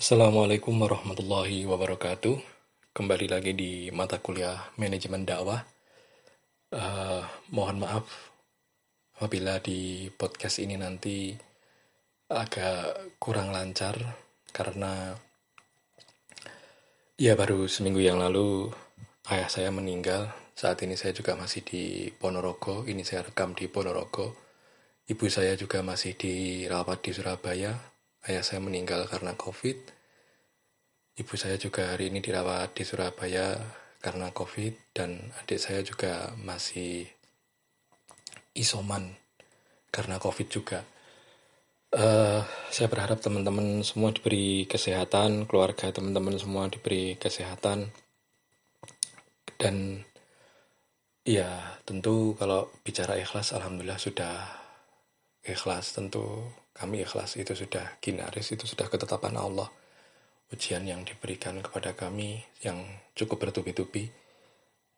Assalamualaikum warahmatullahi wabarakatuh. Kembali lagi di mata kuliah manajemen dakwah. Uh, mohon maaf apabila di podcast ini nanti agak kurang lancar karena ya baru seminggu yang lalu ayah saya meninggal. Saat ini saya juga masih di Ponorogo. Ini saya rekam di Ponorogo. Ibu saya juga masih dirawat di Surabaya ayah saya meninggal karena COVID. Ibu saya juga hari ini dirawat di Surabaya karena COVID dan adik saya juga masih isoman karena COVID juga. Uh, saya berharap teman-teman semua diberi kesehatan, keluarga teman-teman semua diberi kesehatan, dan ya tentu kalau bicara ikhlas, alhamdulillah sudah ikhlas. Tentu kami ikhlas itu sudah ginaris, itu sudah ketetapan Allah. Ujian yang diberikan kepada kami yang cukup bertubi-tubi.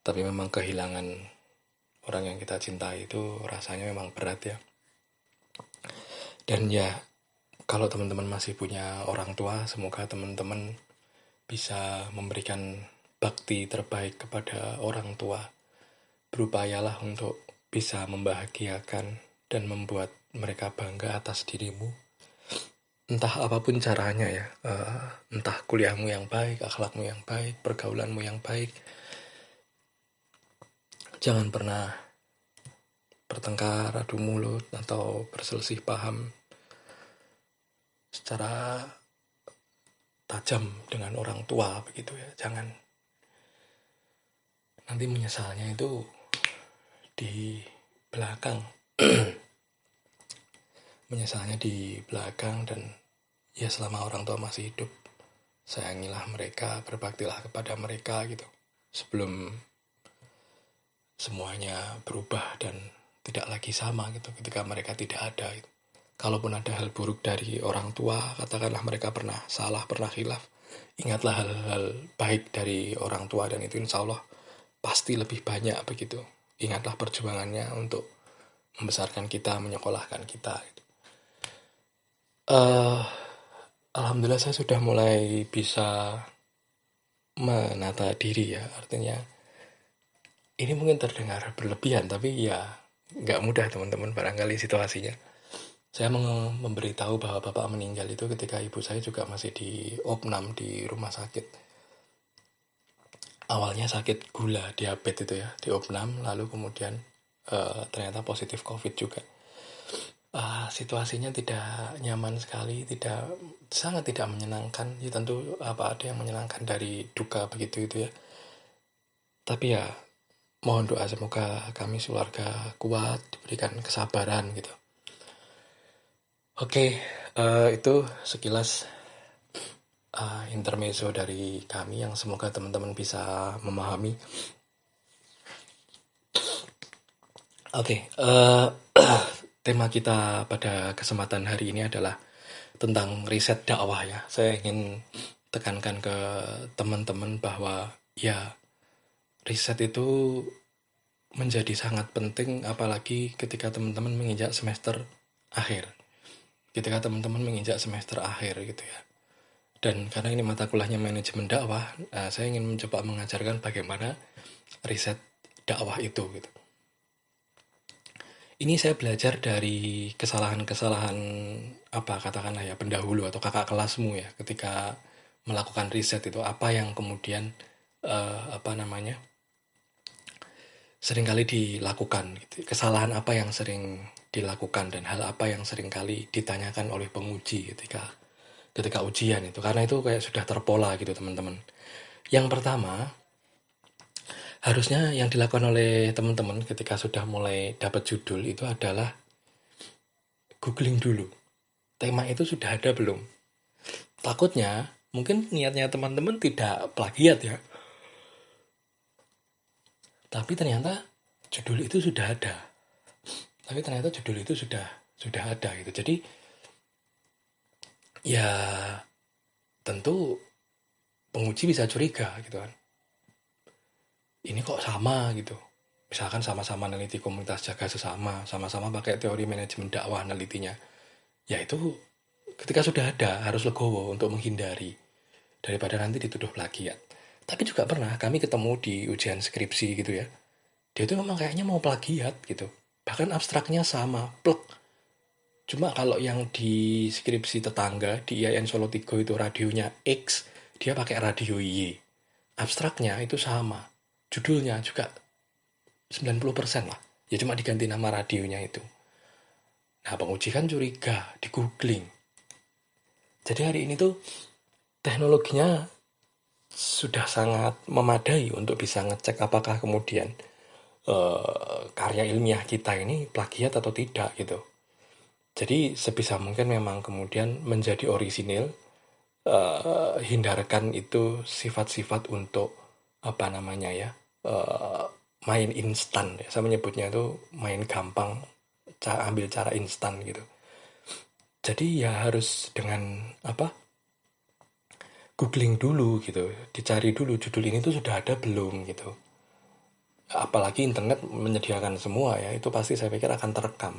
Tapi memang kehilangan orang yang kita cintai itu rasanya memang berat ya. Dan ya, kalau teman-teman masih punya orang tua, semoga teman-teman bisa memberikan bakti terbaik kepada orang tua. Berupayalah untuk bisa membahagiakan dan membuat mereka bangga atas dirimu. Entah apa pun caranya ya uh, entah kuliahmu yang baik akhlakmu yang baik pergaulanmu yang baik. Jangan pernah bertengkar adu mulut atau berselisih paham secara tajam dengan orang tua begitu ya. Jangan. Nanti menyesalnya itu di belakang menyesalnya di belakang dan ya selama orang tua masih hidup sayangilah mereka berbaktilah kepada mereka gitu sebelum semuanya berubah dan tidak lagi sama gitu ketika mereka tidak ada gitu. kalaupun ada hal buruk dari orang tua katakanlah mereka pernah salah pernah hilaf ingatlah hal-hal baik dari orang tua dan itu insya Allah pasti lebih banyak begitu ingatlah perjuangannya untuk membesarkan kita menyekolahkan kita gitu. Uh, alhamdulillah saya sudah mulai bisa menata diri ya, artinya ini mungkin terdengar berlebihan, tapi ya nggak mudah teman-teman barangkali situasinya. Saya memberitahu bahwa bapak meninggal itu ketika ibu saya juga masih di opnam di rumah sakit. Awalnya sakit gula, diabetes itu ya, di opnam, lalu kemudian uh, ternyata positif covid juga uh, situasinya tidak nyaman sekali, tidak sangat tidak menyenangkan. Ya tentu apa ada yang menyenangkan dari duka begitu itu ya. Tapi ya mohon doa semoga kami keluarga kuat, diberikan kesabaran gitu. Oke, uh, itu sekilas uh, intermezzo dari kami yang semoga teman-teman bisa memahami. Oke, okay, uh, tema kita pada kesempatan hari ini adalah tentang riset dakwah ya. Saya ingin tekankan ke teman-teman bahwa ya riset itu menjadi sangat penting apalagi ketika teman-teman menginjak semester akhir. Ketika teman-teman menginjak semester akhir gitu ya. Dan karena ini mata kuliahnya manajemen dakwah, nah saya ingin mencoba mengajarkan bagaimana riset dakwah itu gitu ini saya belajar dari kesalahan-kesalahan apa katakanlah ya pendahulu atau kakak kelasmu ya ketika melakukan riset itu. Apa yang kemudian uh, apa namanya sering kali dilakukan gitu. kesalahan apa yang sering dilakukan dan hal apa yang sering kali ditanyakan oleh penguji ketika ketika ujian itu. Karena itu kayak sudah terpola gitu teman-teman. Yang pertama harusnya yang dilakukan oleh teman-teman ketika sudah mulai dapat judul itu adalah googling dulu. Tema itu sudah ada belum? Takutnya mungkin niatnya teman-teman tidak plagiat ya. Tapi ternyata judul itu sudah ada. Tapi ternyata judul itu sudah sudah ada gitu. Jadi ya tentu penguji bisa curiga gitu kan ini kok sama gitu. Misalkan sama-sama neliti komunitas jaga sesama sama-sama pakai teori manajemen dakwah nelitinya. Ya itu ketika sudah ada harus legowo untuk menghindari. Daripada nanti dituduh plagiat. Tapi juga pernah kami ketemu di ujian skripsi gitu ya. Dia tuh memang kayaknya mau plagiat gitu. Bahkan abstraknya sama plek. Cuma kalau yang di skripsi tetangga di IAIN Solo 3 itu radionya X dia pakai radio Y. Abstraknya itu sama judulnya juga 90% lah. Ya cuma diganti nama radionya itu. Nah penguji kan curiga di googling. Jadi hari ini tuh teknologinya sudah sangat memadai untuk bisa ngecek apakah kemudian uh, karya ilmiah kita ini plagiat atau tidak gitu. Jadi sebisa mungkin memang kemudian menjadi orisinil, uh, hindarkan itu sifat-sifat untuk apa namanya ya uh, main instan ya. Saya menyebutnya itu main gampang, cara ambil cara instan gitu. Jadi ya harus dengan apa? Googling dulu gitu, dicari dulu judul ini tuh sudah ada belum gitu. Apalagi internet menyediakan semua ya, itu pasti saya pikir akan terekam.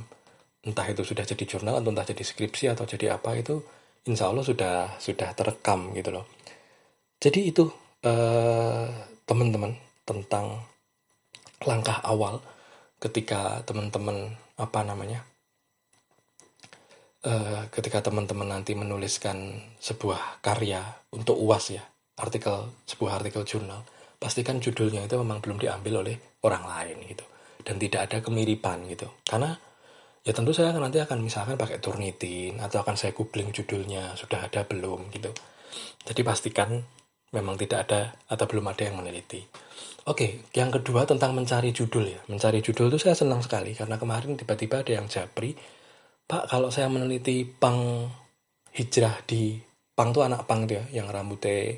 Entah itu sudah jadi jurnal atau entah jadi skripsi atau jadi apa itu, insya Allah sudah sudah terekam gitu loh. Jadi itu eh, teman-teman tentang langkah awal ketika teman-teman apa namanya uh, ketika teman-teman nanti menuliskan sebuah karya untuk uas ya artikel sebuah artikel jurnal pastikan judulnya itu memang belum diambil oleh orang lain gitu. Dan tidak ada kemiripan gitu. Karena ya tentu saya nanti akan misalkan pakai Turnitin atau akan saya googling judulnya sudah ada belum gitu. Jadi pastikan memang tidak ada atau belum ada yang meneliti. Oke, yang kedua tentang mencari judul ya. Mencari judul itu saya senang sekali karena kemarin tiba-tiba ada yang japri Pak, kalau saya meneliti pang hijrah di pang tuh anak pang dia yang rambutnya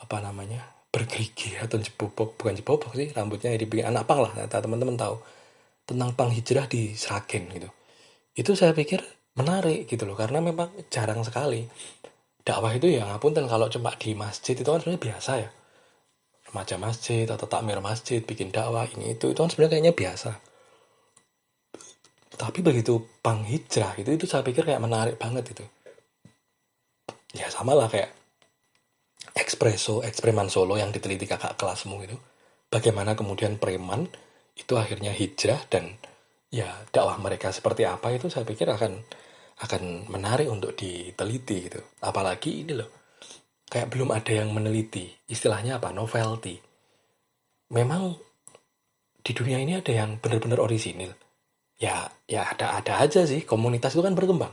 apa namanya bergerigi atau jebobok. Bukan jebobok sih rambutnya dibikin anak pang lah teman-teman tahu. Tentang pang hijrah di Sragen gitu. Itu saya pikir menarik gitu loh karena memang jarang sekali dakwah itu ya ngapun dan kalau cuma di masjid itu kan sebenarnya biasa ya. Remaja masjid atau takmir masjid bikin dakwah ini itu itu kan sebenarnya kayaknya biasa. Tapi begitu pang hijrah itu itu saya pikir kayak menarik banget itu. Ya sama lah kayak ekspreso eksperimen solo yang diteliti kakak kelasmu itu. Bagaimana kemudian preman itu akhirnya hijrah dan ya dakwah mereka seperti apa itu saya pikir akan akan menarik untuk diteliti gitu. Apalagi ini loh kayak belum ada yang meneliti. Istilahnya apa? Novelty. Memang di dunia ini ada yang benar-benar orisinil. Ya ya ada ada aja sih. Komunitas itu kan berkembang.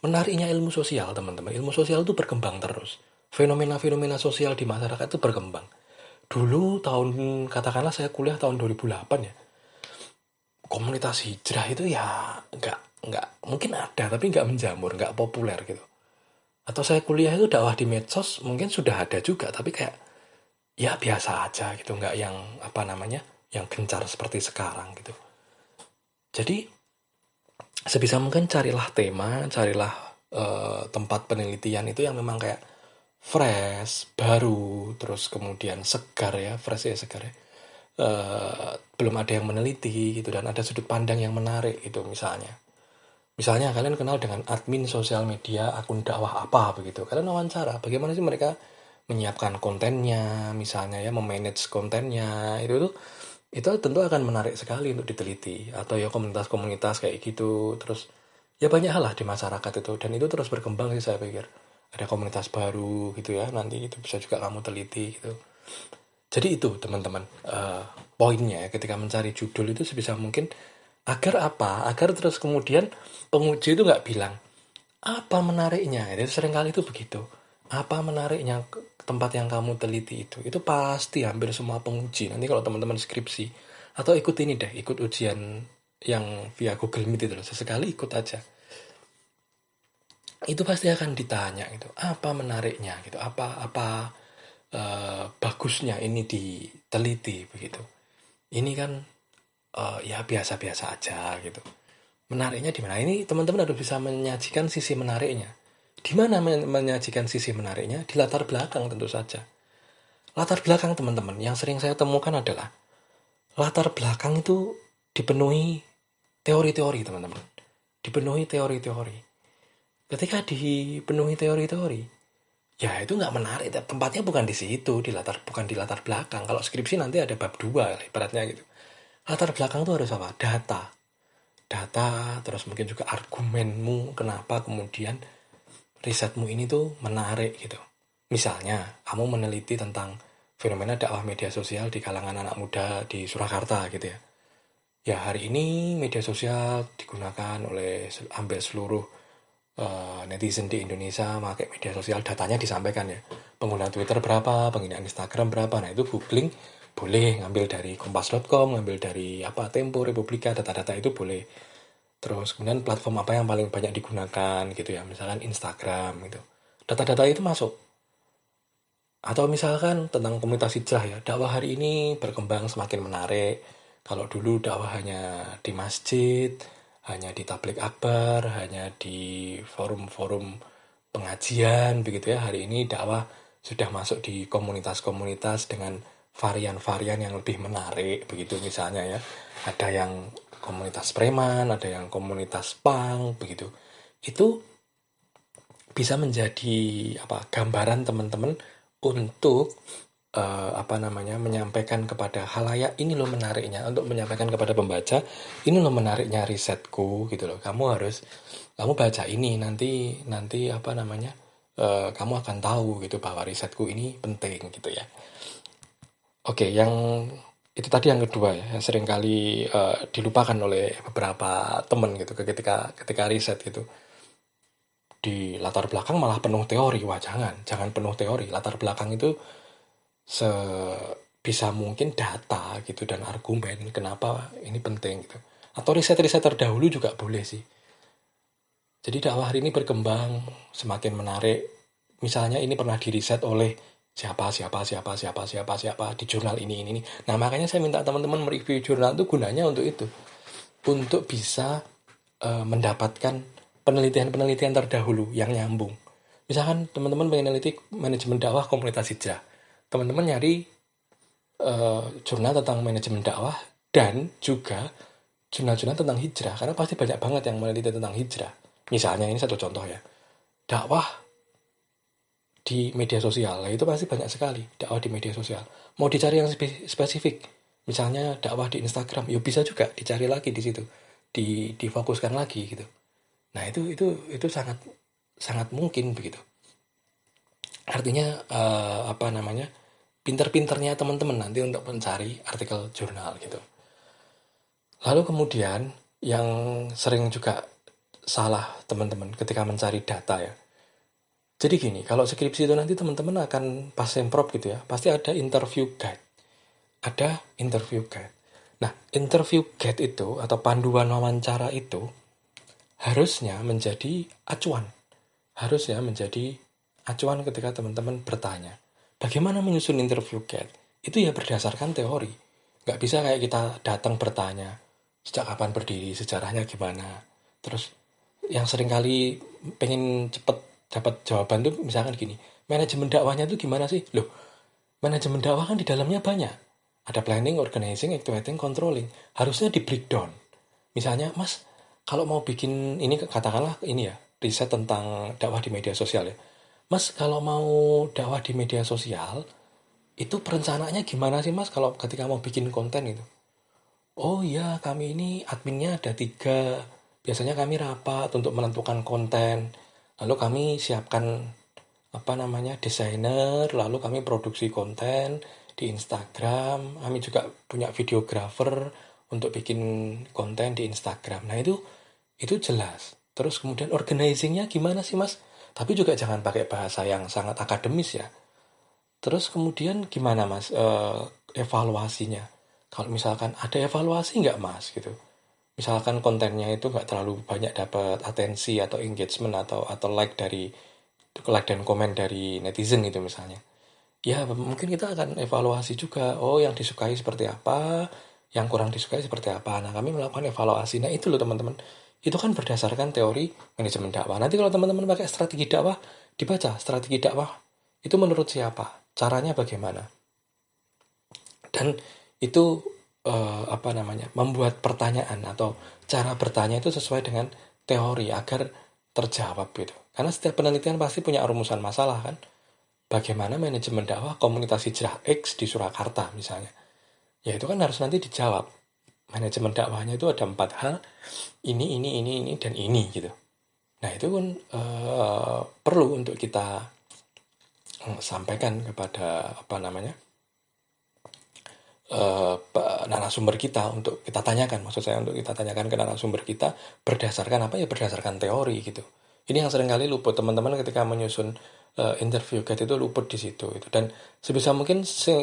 Menariknya ilmu sosial teman-teman. Ilmu sosial itu berkembang terus. Fenomena-fenomena sosial di masyarakat itu berkembang. Dulu tahun katakanlah saya kuliah tahun 2008 ya komunitas hijrah itu ya nggak nggak mungkin ada tapi nggak menjamur nggak populer gitu atau saya kuliah itu dakwah di medsos mungkin sudah ada juga tapi kayak ya biasa aja gitu nggak yang apa namanya yang gencar seperti sekarang gitu jadi sebisa mungkin carilah tema, carilah uh, tempat penelitian itu yang memang kayak fresh, baru, terus kemudian segar ya, fresh ya segar ya. Uh, belum ada yang meneliti gitu dan ada sudut pandang yang menarik itu misalnya. Misalnya kalian kenal dengan admin sosial media akun dakwah apa begitu. Kalian wawancara bagaimana sih mereka menyiapkan kontennya, misalnya ya memanage kontennya itu tuh itu tentu akan menarik sekali untuk diteliti. Atau ya komunitas-komunitas kayak gitu. Terus ya banyak hal lah di masyarakat itu. Dan itu terus berkembang sih saya pikir. Ada komunitas baru gitu ya. Nanti itu bisa juga kamu teliti gitu. Jadi itu teman-teman uh, poinnya ya ketika mencari judul itu sebisa mungkin agar apa? Agar terus kemudian penguji itu nggak bilang apa menariknya? Itu sering kali itu begitu. Apa menariknya tempat yang kamu teliti itu? Itu pasti hampir semua penguji. Nanti kalau teman-teman skripsi atau ikut ini deh ikut ujian yang via Google Meet itu loh sesekali ikut aja. Itu pasti akan ditanya gitu apa menariknya? Gitu apa apa uh, bagusnya ini diteliti? Begitu. Ini kan uh, ya biasa-biasa aja gitu menariknya di mana ini teman-teman harus bisa menyajikan sisi menariknya di mana menyajikan sisi menariknya? Di latar belakang tentu saja. Latar belakang teman-teman yang sering saya temukan adalah latar belakang itu dipenuhi teori-teori teman-teman. Dipenuhi teori-teori. ketika dipenuhi teori-teori ya itu nggak menarik tempatnya bukan di situ di latar bukan di latar belakang kalau skripsi nanti ada bab dua ibaratnya gitu latar belakang itu harus apa? Data. Data terus mungkin juga argumenmu kenapa kemudian risetmu ini tuh menarik gitu. Misalnya kamu meneliti tentang fenomena dakwah media sosial di kalangan anak muda di Surakarta gitu ya. Ya hari ini media sosial digunakan oleh hampir seluruh uh, netizen di Indonesia pakai media sosial datanya disampaikan ya. Pengguna Twitter berapa pengguna Instagram berapa. Nah itu googling boleh ngambil dari kompas.com ngambil dari apa Tempo Republika data-data itu boleh. Terus kemudian platform apa yang paling banyak digunakan gitu ya misalkan Instagram gitu. Data-data itu masuk. Atau misalkan tentang komunitas hijrah ya dakwah hari ini berkembang semakin menarik. Kalau dulu dakwah hanya di masjid hanya di tablik akbar, hanya di forum-forum pengajian begitu ya. Hari ini dakwah sudah masuk di komunitas-komunitas dengan varian-varian yang lebih menarik begitu misalnya ya. Ada yang komunitas preman, ada yang komunitas pang begitu. Itu bisa menjadi apa gambaran teman-teman untuk uh, apa namanya menyampaikan kepada halayak ini loh menariknya untuk menyampaikan kepada pembaca ini loh menariknya risetku gitu loh kamu harus kamu baca ini nanti nanti apa namanya uh, kamu akan tahu gitu bahwa risetku ini penting gitu ya oke yang itu tadi yang kedua ya yang sering kali uh, dilupakan oleh beberapa teman gitu ketika ketika riset gitu di latar belakang malah penuh teori wah jangan jangan penuh teori latar belakang itu sebisa mungkin data gitu dan argumen kenapa ini penting gitu. Atau riset-riset terdahulu juga boleh sih. Jadi dakwah hari ini berkembang semakin menarik. Misalnya ini pernah diriset oleh siapa siapa siapa siapa siapa siapa di jurnal ini ini ini. Nah makanya saya minta teman-teman mereview jurnal itu gunanya untuk itu, untuk bisa uh, mendapatkan penelitian-penelitian terdahulu yang nyambung. Misalkan teman-teman pengen manajemen dakwah komunitas hijrah. Teman-teman nyari uh, jurnal tentang manajemen dakwah dan juga jurnal-jurnal tentang hijrah. Karena pasti banyak banget yang meneliti tentang hijrah. Misalnya ini satu contoh ya. Dakwah di media sosial. Nah, itu pasti banyak sekali dakwah di media sosial. Mau dicari yang spesifik misalnya dakwah di Instagram ya bisa juga dicari lagi di situ. Di difokuskan lagi gitu. Nah itu itu itu sangat sangat mungkin begitu. Artinya uh, apa namanya pinter-pinternya teman-teman nanti untuk mencari artikel jurnal gitu. Lalu kemudian yang sering juga salah teman-teman ketika mencari data ya. Jadi gini, kalau skripsi itu nanti teman-teman akan pas semprot gitu ya, pasti ada interview guide. Ada interview guide. Nah, interview guide itu atau panduan wawancara itu harusnya menjadi acuan. Harusnya menjadi acuan ketika teman-teman bertanya. Bagaimana menyusun interview guide? Itu ya berdasarkan teori. Nggak bisa kayak kita datang bertanya, sejak kapan berdiri, sejarahnya gimana. Terus yang sering kali pengen cepet dapat jawaban tuh misalkan gini, manajemen dakwahnya tuh gimana sih? Loh, manajemen dakwah kan di dalamnya banyak. Ada planning, organizing, activating, controlling. Harusnya di breakdown. Misalnya, Mas, kalau mau bikin ini katakanlah ini ya, riset tentang dakwah di media sosial ya Mas kalau mau dakwah di media sosial itu perencanaannya gimana sih mas kalau ketika mau bikin konten itu? Oh iya kami ini adminnya ada tiga biasanya kami rapat untuk menentukan konten lalu kami siapkan apa namanya desainer lalu kami produksi konten di Instagram kami juga punya videografer untuk bikin konten di Instagram nah itu itu jelas terus kemudian organizingnya gimana sih mas tapi juga jangan pakai bahasa yang sangat akademis ya. Terus kemudian gimana mas e, evaluasinya? Kalau misalkan ada evaluasi nggak mas gitu? Misalkan kontennya itu nggak terlalu banyak dapat atensi atau engagement atau atau like dari like dan komen dari netizen itu misalnya. Ya mungkin kita akan evaluasi juga. Oh yang disukai seperti apa, yang kurang disukai seperti apa. Nah kami melakukan evaluasi. Nah itu loh teman-teman itu kan berdasarkan teori manajemen dakwah. Nanti kalau teman-teman pakai strategi dakwah, dibaca strategi dakwah itu menurut siapa, caranya bagaimana. Dan itu eh, apa namanya membuat pertanyaan atau cara bertanya itu sesuai dengan teori agar terjawab gitu. Karena setiap penelitian pasti punya rumusan masalah kan. Bagaimana manajemen dakwah komunitas hijrah X di Surakarta misalnya. Ya itu kan harus nanti dijawab. Manajemen dakwahnya itu ada empat hal. Ini, ini, ini, ini, dan ini gitu. Nah itu pun uh, perlu untuk kita uh, sampaikan kepada apa namanya uh, narasumber kita untuk kita tanyakan. Maksud saya untuk kita tanyakan ke narasumber kita berdasarkan apa? Ya berdasarkan teori gitu. Ini yang sering kali luput. Teman-teman ketika menyusun uh, interview guide itu luput di situ itu dan sebisa mungkin se,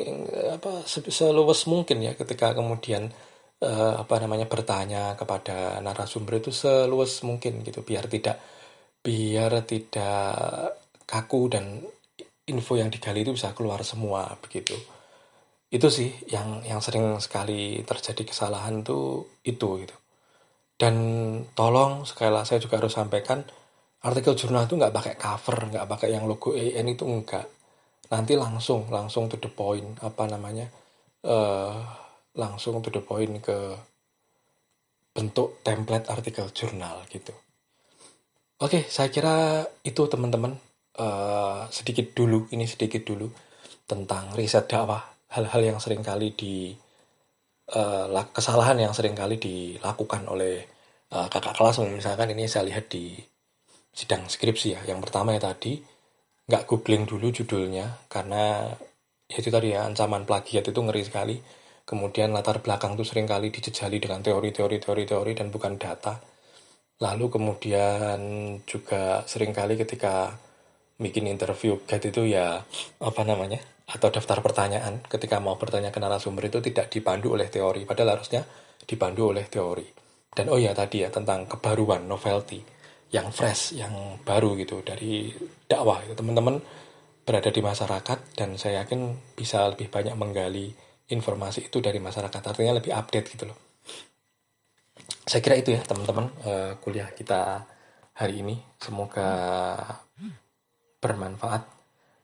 apa seluas mungkin ya ketika kemudian uh, apa namanya bertanya kepada narasumber itu seluas mungkin gitu. Biar tidak biar tidak kaku dan info yang digali itu bisa keluar semua begitu itu sih yang yang sering sekali terjadi kesalahan tuh itu gitu. Dan tolong sekali saya juga harus sampaikan artikel jurnal itu nggak pakai cover nggak pakai yang logo EN itu enggak nanti langsung langsung to the point apa namanya uh, langsung to the point ke bentuk template artikel jurnal gitu. Oke saya kira itu teman-teman. Uh, sedikit dulu ini sedikit dulu tentang riset dakwah hal-hal yang sering kali di uh, kesalahan yang sering kali dilakukan oleh uh, kakak kelas misalkan ini saya lihat di sidang skripsi ya. Yang pertama ya tadi nggak googling dulu judulnya karena ya itu tadi ya ancaman plagiat itu ngeri sekali. Kemudian latar belakang itu sering kali dijejali dengan teori-teori teori-teori dan bukan data. Lalu kemudian juga sering kali ketika bikin interview guide itu ya apa namanya atau daftar pertanyaan ketika mau bertanya ke narasumber itu tidak dipandu oleh teori padahal harusnya dipandu oleh teori dan oh ya tadi ya tentang kebaruan novelty yang fresh, yang baru gitu dari dakwah itu teman-teman berada di masyarakat dan saya yakin bisa lebih banyak menggali informasi itu dari masyarakat artinya lebih update gitu loh. Saya kira itu ya teman-teman uh, kuliah kita hari ini semoga bermanfaat.